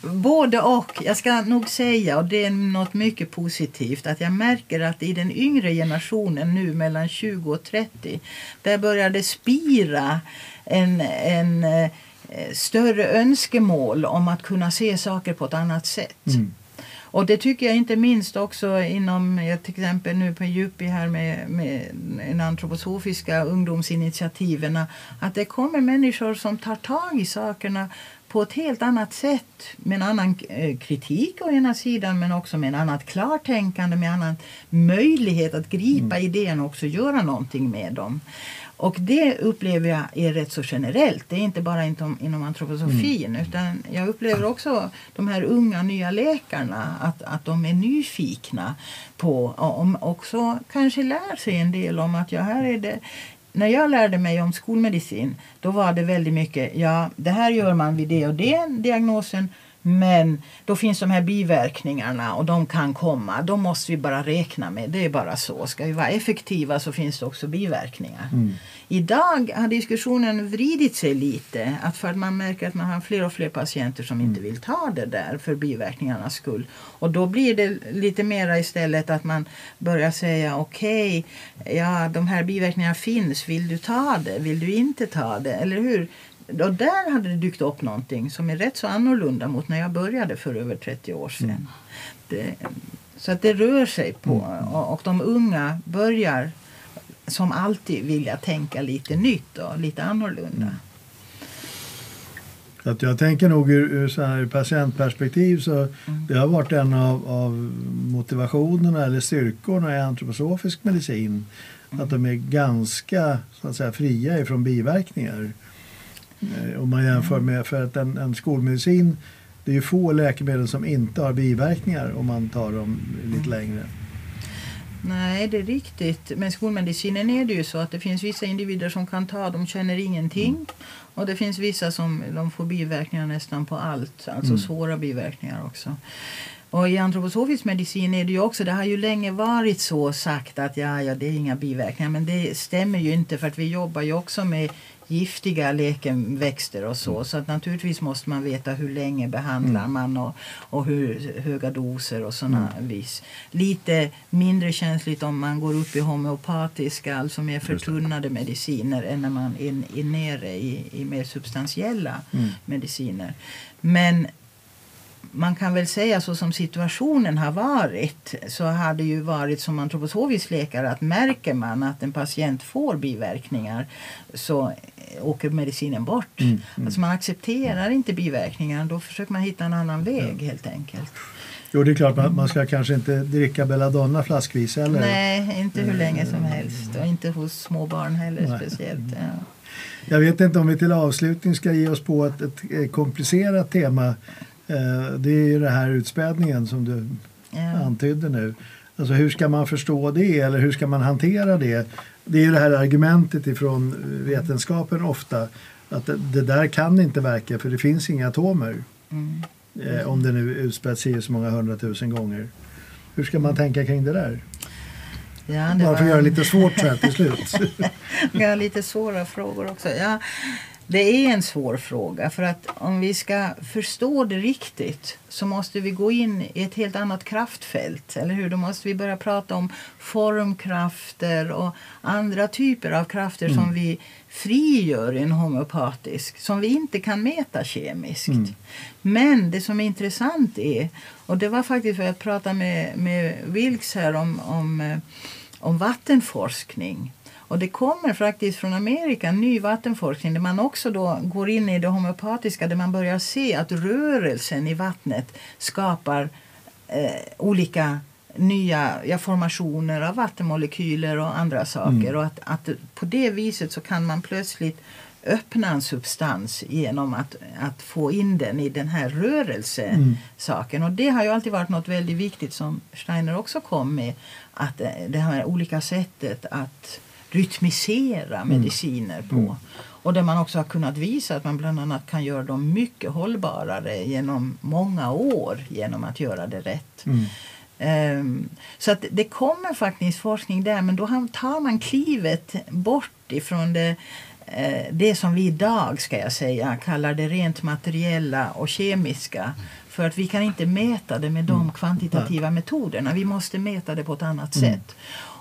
Både och. Jag ska nog säga, och det är något mycket positivt, att jag märker att i den yngre generationen nu mellan 20 och 30, där börjar det spira en, en eh, större önskemål om att kunna se saker på ett annat sätt. Mm. Och det tycker jag inte minst också inom, till exempel nu på Djupi här med, med en antroposofiska ungdomsinitiativen, att det kommer människor som tar tag i sakerna på ett helt annat sätt med en annan eh, kritik å ena sidan men också med en annat klartänkande, med en annan möjlighet att gripa mm. idén och också göra någonting med dem. Och det upplever jag är rätt så generellt. Det är inte bara inom, inom antroposofin mm. utan jag upplever också de här unga nya läkarna att, att de är nyfikna på och också kanske lär sig en del om att ja, här är det när jag lärde mig om skolmedicin då var det väldigt mycket, ja det här gör man vid det och det diagnosen men då finns de här biverkningarna och de kan komma. De måste vi bara räkna med. Det är bara så. Ska vi vara effektiva så finns det också biverkningar. Mm. Idag har diskussionen vridit sig lite. Att för att man märker att man har fler och fler patienter som inte vill ta det där för biverkningarnas skull. Och då blir det lite mera istället att man börjar säga okej, okay, ja de här biverkningarna finns. Vill du ta det? Vill du inte ta det? Eller hur? Och där hade det dykt upp någonting som är rätt så annorlunda mot när jag började för över 30 år sedan. Mm. Det, så att det rör sig på mm. och, och de unga börjar som alltid vilja tänka lite nytt och lite annorlunda. Mm. Att jag tänker nog ur, ur så här patientperspektiv så mm. det har varit en av, av motivationerna eller styrkorna i antroposofisk medicin. Mm. Att de är ganska så att säga, fria ifrån biverkningar. Eh, om man jämför med, för att en, en skolmedicin, det är ju få läkemedel som inte har biverkningar om man tar dem lite längre. Nej, det är riktigt. Men skolmedicinen är det ju så att det finns vissa individer som kan ta, de känner ingenting. Mm. Och det finns vissa som de får biverkningar nästan på allt, alltså mm. svåra biverkningar också. Och i antroposofisk medicin är det ju också, det har ju länge varit så sagt att ja, ja, det är inga biverkningar. Men det stämmer ju inte för att vi jobbar ju också med giftiga läkeväxter och så. Mm. Så att naturligtvis måste man veta hur länge behandlar mm. man och, och hur höga doser och sådana mm. vis. Lite mindre känsligt om man går upp i homeopatiska, alltså mer förtunnade mediciner än när man är, är nere i, i mer substantiella mm. mediciner. Men man kan väl säga så som situationen har varit så har det ju varit som antroposofisk läkare att märker man att en patient får biverkningar så åker medicinen bort. Mm, mm. Alltså man accepterar inte biverkningar då försöker man hitta en annan väg ja. helt enkelt. Jo, det är klart man, man ska kanske inte dricka belladonna flaskvis heller. Nej, inte hur länge som helst och inte hos små barn heller Nej. speciellt. Ja. Jag vet inte om vi till avslutning ska ge oss på ett, ett komplicerat tema Eh, det är ju den här utspädningen som du ja. antydde nu. Alltså hur ska man förstå det eller hur ska man hantera det? Det är ju det här argumentet ifrån vetenskapen ofta att det, det där kan inte verka för det finns inga atomer. Mm. Eh, om det nu utspäds så många hundratusen gånger. Hur ska man tänka kring det där? Ja, det Bara för att göra det lite svårt så här till slut. ja, lite svåra frågor också. Ja, det är en svår fråga för att om vi ska förstå det riktigt så måste vi gå in i ett helt annat kraftfält. Eller hur? Då måste vi börja prata om formkrafter och andra typer av krafter mm. som vi frigör i en homeopatisk som vi inte kan mäta kemiskt. Mm. Men det som är intressant är, och det var faktiskt för att prata med, med Wilks här om, om, eh, om vattenforskning och det kommer faktiskt från Amerika, ny vattenforskning, där man också då går in i det homeopatiska, där man börjar se att rörelsen i vattnet skapar eh, olika nya ja, formationer av vattenmolekyler och andra saker. Mm. Och att, att på det viset så kan man plötsligt öppna en substans genom att, att få in den i den här rörelsesaken. Mm. Och det har ju alltid varit något väldigt viktigt som Steiner också kom med. Att eh, det här olika sättet att rytmisera mm. mediciner på. Mm. Och där man också har kunnat visa att man bland annat kan göra dem mycket hållbarare genom många år genom att göra det rätt. Mm. Um, så att det kommer faktiskt forskning där men då tar man klivet bort ifrån det, uh, det som vi idag ska jag säga kallar det rent materiella och kemiska. För att vi kan inte mäta det med de mm. kvantitativa metoderna. Vi måste mäta det på ett annat mm. sätt.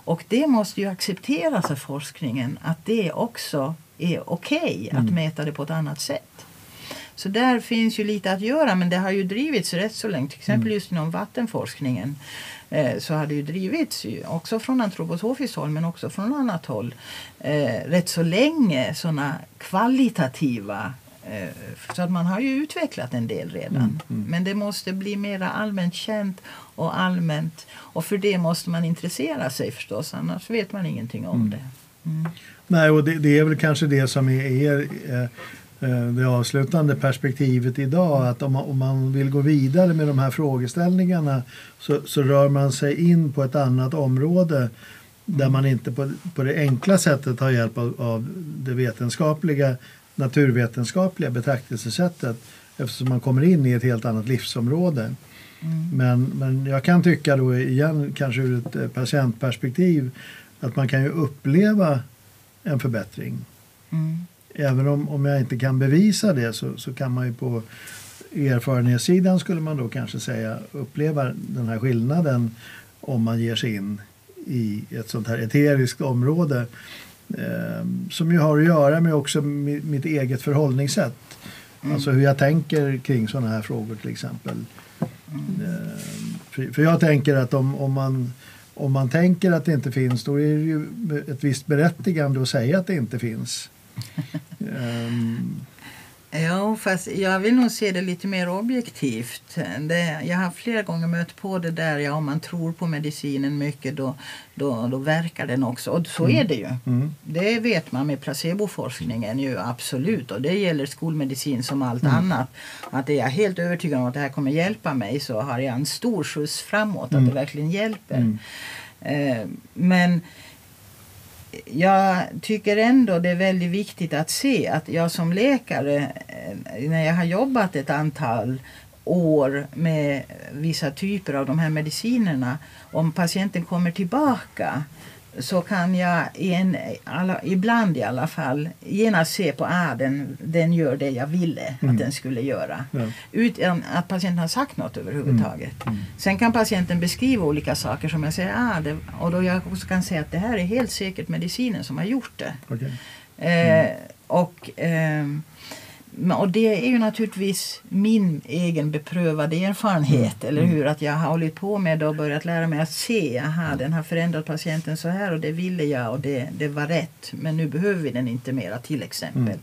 Och det måste ju accepteras av forskningen att det också är okej okay att mm. mäta det på ett annat sätt. Så där finns ju lite att göra men det har ju drivits rätt så länge. Till exempel mm. just inom vattenforskningen eh, så har det ju drivits ju, också från antroposofiskt håll men också från annat håll eh, rätt så länge sådana kvalitativa så att man har ju utvecklat en del redan. Mm, mm. Men det måste bli mer allmänt känt och allmänt. Och för det måste man intressera sig förstås, annars vet man ingenting om mm. det. Mm. Nej, och det, det, är väl kanske det som är, är eh, eh, det avslutande perspektivet idag. Att om man, om man vill gå vidare med de här frågeställningarna så, så rör man sig in på ett annat område där man inte på, på det enkla sättet har hjälp av, av det vetenskapliga, naturvetenskapliga betraktelsesättet eftersom man kommer in i ett helt annat livsområde. Mm. Men, men jag kan tycka då igen, kanske ur ett eh, patientperspektiv, att man kan ju uppleva en förbättring. Mm. Även om, om jag inte kan bevisa det så, så kan man ju på erfarenhetssidan skulle man då kanske säga uppleva den här skillnaden om man ger sig in i ett sånt här eteriskt område som ju har att göra med också mi- mitt eget förhållningssätt. Alltså hur jag tänker kring sådana här frågor till exempel. Eh, för, jag tänker att om, om, man, om man tänker att det inte finns då är det ju ett visst berättigande att säga att det inte finns. Ehm, Ja, fast jag vill nog se det lite mer objektivt. Det, jag har flera gånger mött på det där, ja, om man tror på medicinen mycket då, då, då verkar den också. Och så är det ju. mm, Det vet man med placeboforskningen ju absolut. Och det gäller skolmedicin som allt annat. Att är jag helt övertygad om att det här kommer hjälpa mig så har jag en stor skjuts framåt att det verkligen hjälper. Mm. Eh, men jag tycker ändå det är väldigt viktigt att se att jag som läkare, eh, när jag har jobbat ett antal år med vissa typer av de här medicinerna, om patienten kommer tillbaka så kan jag i en, alla, ibland i alla fall genast se på att ah, den, den gör det jag ville Mm. att den skulle göra. Ja. Utan att patienten har sagt något överhuvudtaget. Sen kan patienten beskriva olika saker som jag säger, ah, det, och då jag också kan säga att det här är helt säkert medicinen som har gjort det. okej. Eh, och, ehm, men- och det är ju naturligtvis min egen beprövade erfarenhet, eller hur? Att jag har hållit på med det och börjat lära mig att se, aha, den har förändrat patienten så här och det ville jag och det, det var rätt. Men nu behöver vi den inte mera till exempel.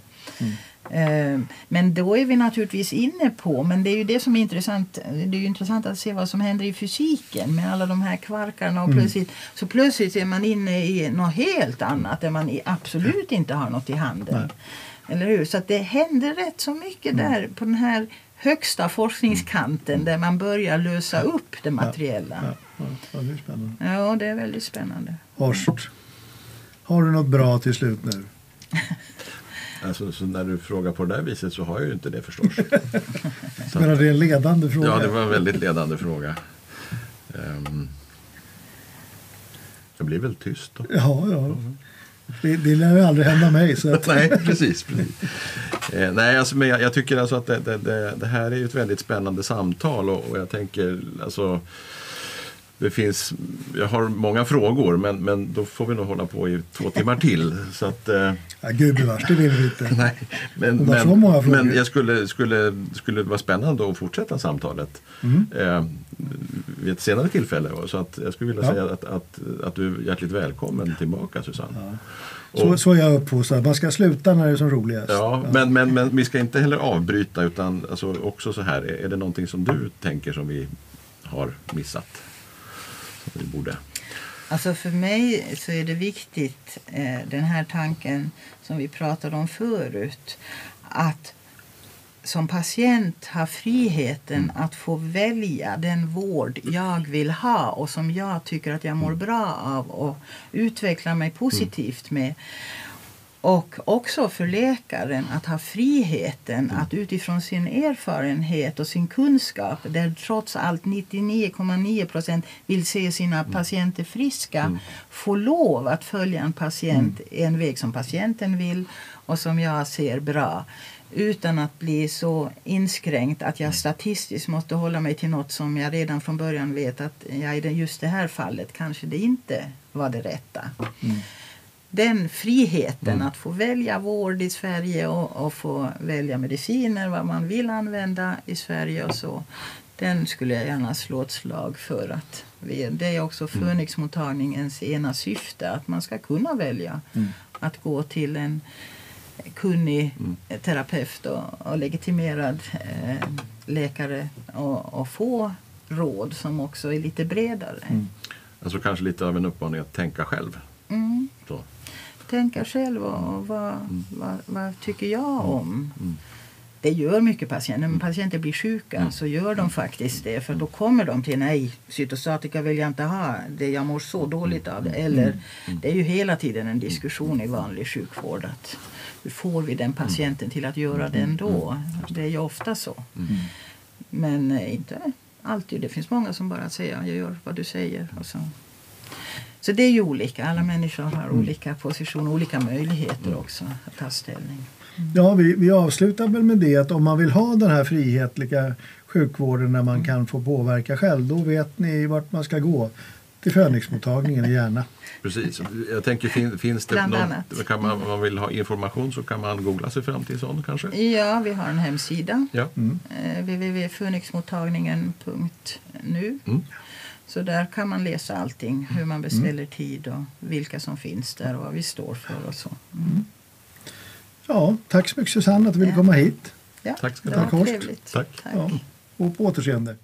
Eh, Men då är vi naturligtvis inne på, men det är ju det som är intressant, det är ju intressant att se vad som händer i fysiken med alla de här kvarkarna och plötsligt, så plötsligt är man inne i något helt annat där man absolut inte har något i handen. Eller hur? Så att det händer rätt så mycket där på den här högsta forskningskanten där man börjar lösa upp det materiella. Ja, ja, ja, det är spännande. Ja, det är väldigt spännande. Horst, har du något bra till slut nu? Alltså, så när du frågar på det där viset så har jag ju inte det förstås. Så Men det är en ledande fråga. Ja, det var en väldigt ledande fråga. Ehm, jag blir väl tyst då. Ja, ja. Det, det lär ju aldrig hända mig. Så att, nej, precis. precis. Eh, nej, alltså, men jag, jag tycker alltså att det, det, det, det här är ett väldigt spännande samtal och, och jag tänker alltså det finns, jag har många frågor men, men då får vi nog hålla på i två timmar till. Så att, eh, ja, gubevars, det vill vi inte. nej, men, men, men jag skulle, skulle, skulle vara spännande att fortsätta samtalet Mm. eh, vid ett senare tillfälle. Så att jag skulle vilja Ja. säga att, att, att du är hjärtligt välkommen tillbaka Susanne. Så, Och- så är jag uppfostrad. Man ska sluta när det är som roligast. Ja, Men, men, men vi ska inte heller avbryta utan alltså också så här, är det någonting som du tänker som vi har missat? Vi borde? Alltså för mig så är det viktigt, eh, den här tanken som vi pratade om förut, att som patient ha friheten att få välja den vård jag vill ha och som jag tycker att jag mår bra av och utvecklar mig positivt med. Och också för läkaren att ha friheten att utifrån sin erfarenhet och sin kunskap, där trots allt 99,9 procent vill se sina patienter friska, få lov att följa en patient en väg som patienten vill och som jag ser bra. Utan att bli så inskränkt att jag statistiskt måste hålla mig till något som jag redan från början vet att ja, i just det här fallet kanske det inte var det rätta den friheten att få välja vård i Sverige och, och få välja mediciner, vad man vill använda i Sverige och så. Den skulle jag gärna slå ett slag för. att vi, Det är också Phoenixmottagningens ena syfte, att man ska kunna välja att gå till en kunnig terapeut och, och legitimerad eh, läkare och, och få råd som också är lite bredare. Alltså kanske lite av en uppmaning att tänka själv. Mm. Så. Tänka själv och vad, vad, vad tycker jag om? det gör mycket patienter. När patienter blir sjuka Mm. så gör de faktiskt det. För då kommer de till nej, cytostatika vill jag inte ha. Det jag mår så dåligt av det. Eller Mm. det är ju hela tiden en diskussion i vanlig sjukvård. Att hur får vi den patienten till att göra det ändå? Det är ju ofta så. Men eh, inte alltid. Det finns många som bara säger jag gör vad du säger. Och så. Så det är ju olika. Alla människor har olika positioner, olika möjligheter också att ta ställning. Ja, vi, vi avslutar väl med det att om man vill ha den här frihetliga sjukvården där man kan få påverka själv, då vet ni vart man ska gå. Till Fönixmottagningen i Järna. Precis. Jag tänker, fin, finns det Bland något, annat. kan man, om man vill ha information så kan man googla sig fram till sån kanske? Ja, vi har en hemsida. Ja. Eh, www.funixmottagningen.nu Mm. Så där kan man läsa allting. Hur man beställer tid och vilka som finns där och vad vi står för och så. Mm. Ja, tack så mycket Susanne att du ville Ja. komma hit. Ja, Tack ska det du ha. trevligt. Tack. Ja, och på återseende.